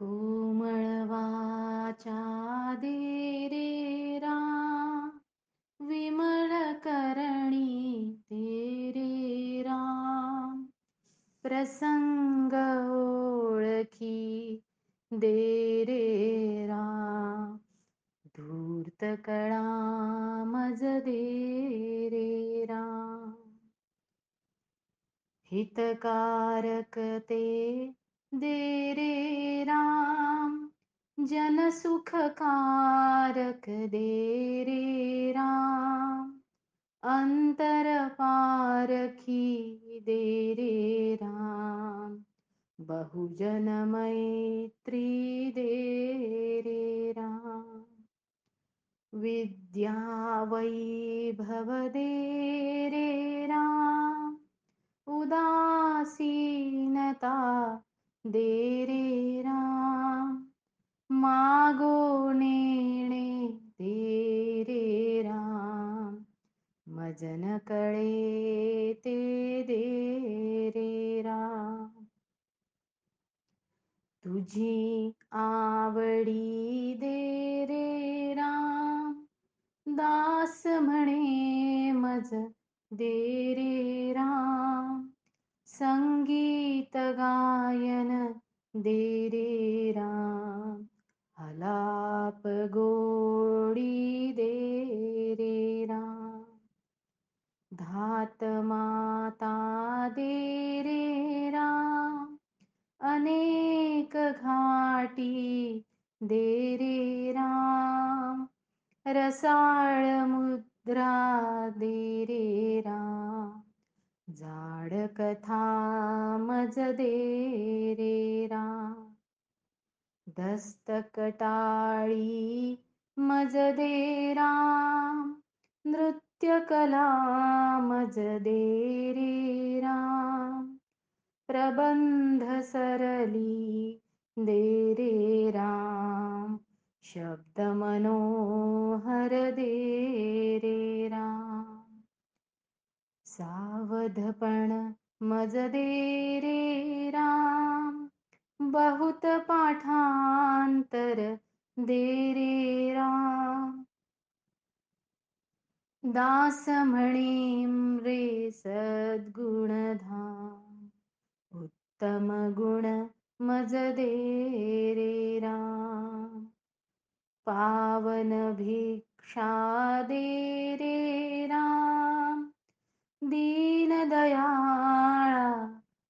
कोमळवाचा दे रे राम विमळ करणी ते राम. प्रसंग ओळखी दे रे राम धूर्त कळा मज दे रे राम. हितकारक ते दे रे राम जन सुखकारक दे रे राम. अंतर पारखी दे रे राम. बहुजन मैत्री दे रे राम. विद्या वैभव दे रे राम. उदासीनता दे रे राम मागो नेणे दे रे राम. मजन कळे ते दे रे राम. तुझी आवडी दे रे राम. दास म्हणे मज दे रे राम. संगीत गायन दे रे राम. हलाप गोडी दे रे राम. धात माता दे रे राम. अनेक घाटी दे रे राम. रसाळ मुद्रा दे रे राम. जाड कथा मज दे रे रा दस्तकटाळी मज दे राम. नृत्य कला मज दे रे राम. प्रबंध सरली दे रे राम. शब्द मनोहर दे रे राम. वधपण मज दे रे राम. बहुत पाठांतर दे रे राम. दास म्हणे रे सद्गुणधाम. उत्तम गुण मज दे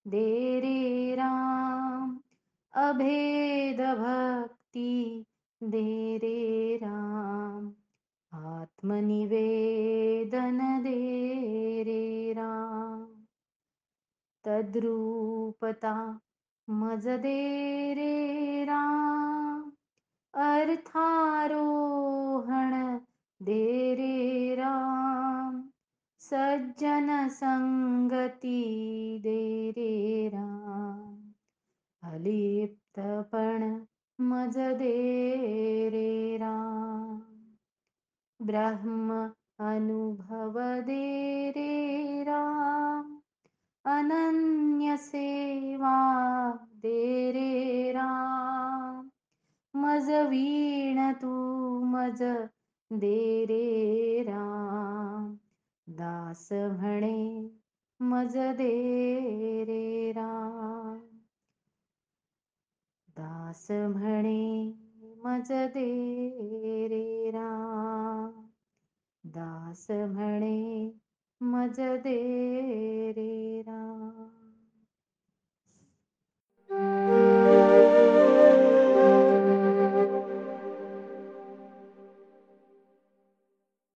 दे रे राम अभेद भक्ती दे रे राम। आत्मनिवेदन दे रे राम। तद्रूपता मज दे रे राम। अर्थारोहण दे रे राम। सज्जन संगती दे रे राम अलिप्तपण मज दे रे राम ब्रह्म अनुभव दे रे राम अनन्य सेवा दे रे मज वीण तू मज दे रे राम दास म्हणे मज दे रे राम. दास म्हणे मज दे रे राम. दास म्हणे मज दे रे राम.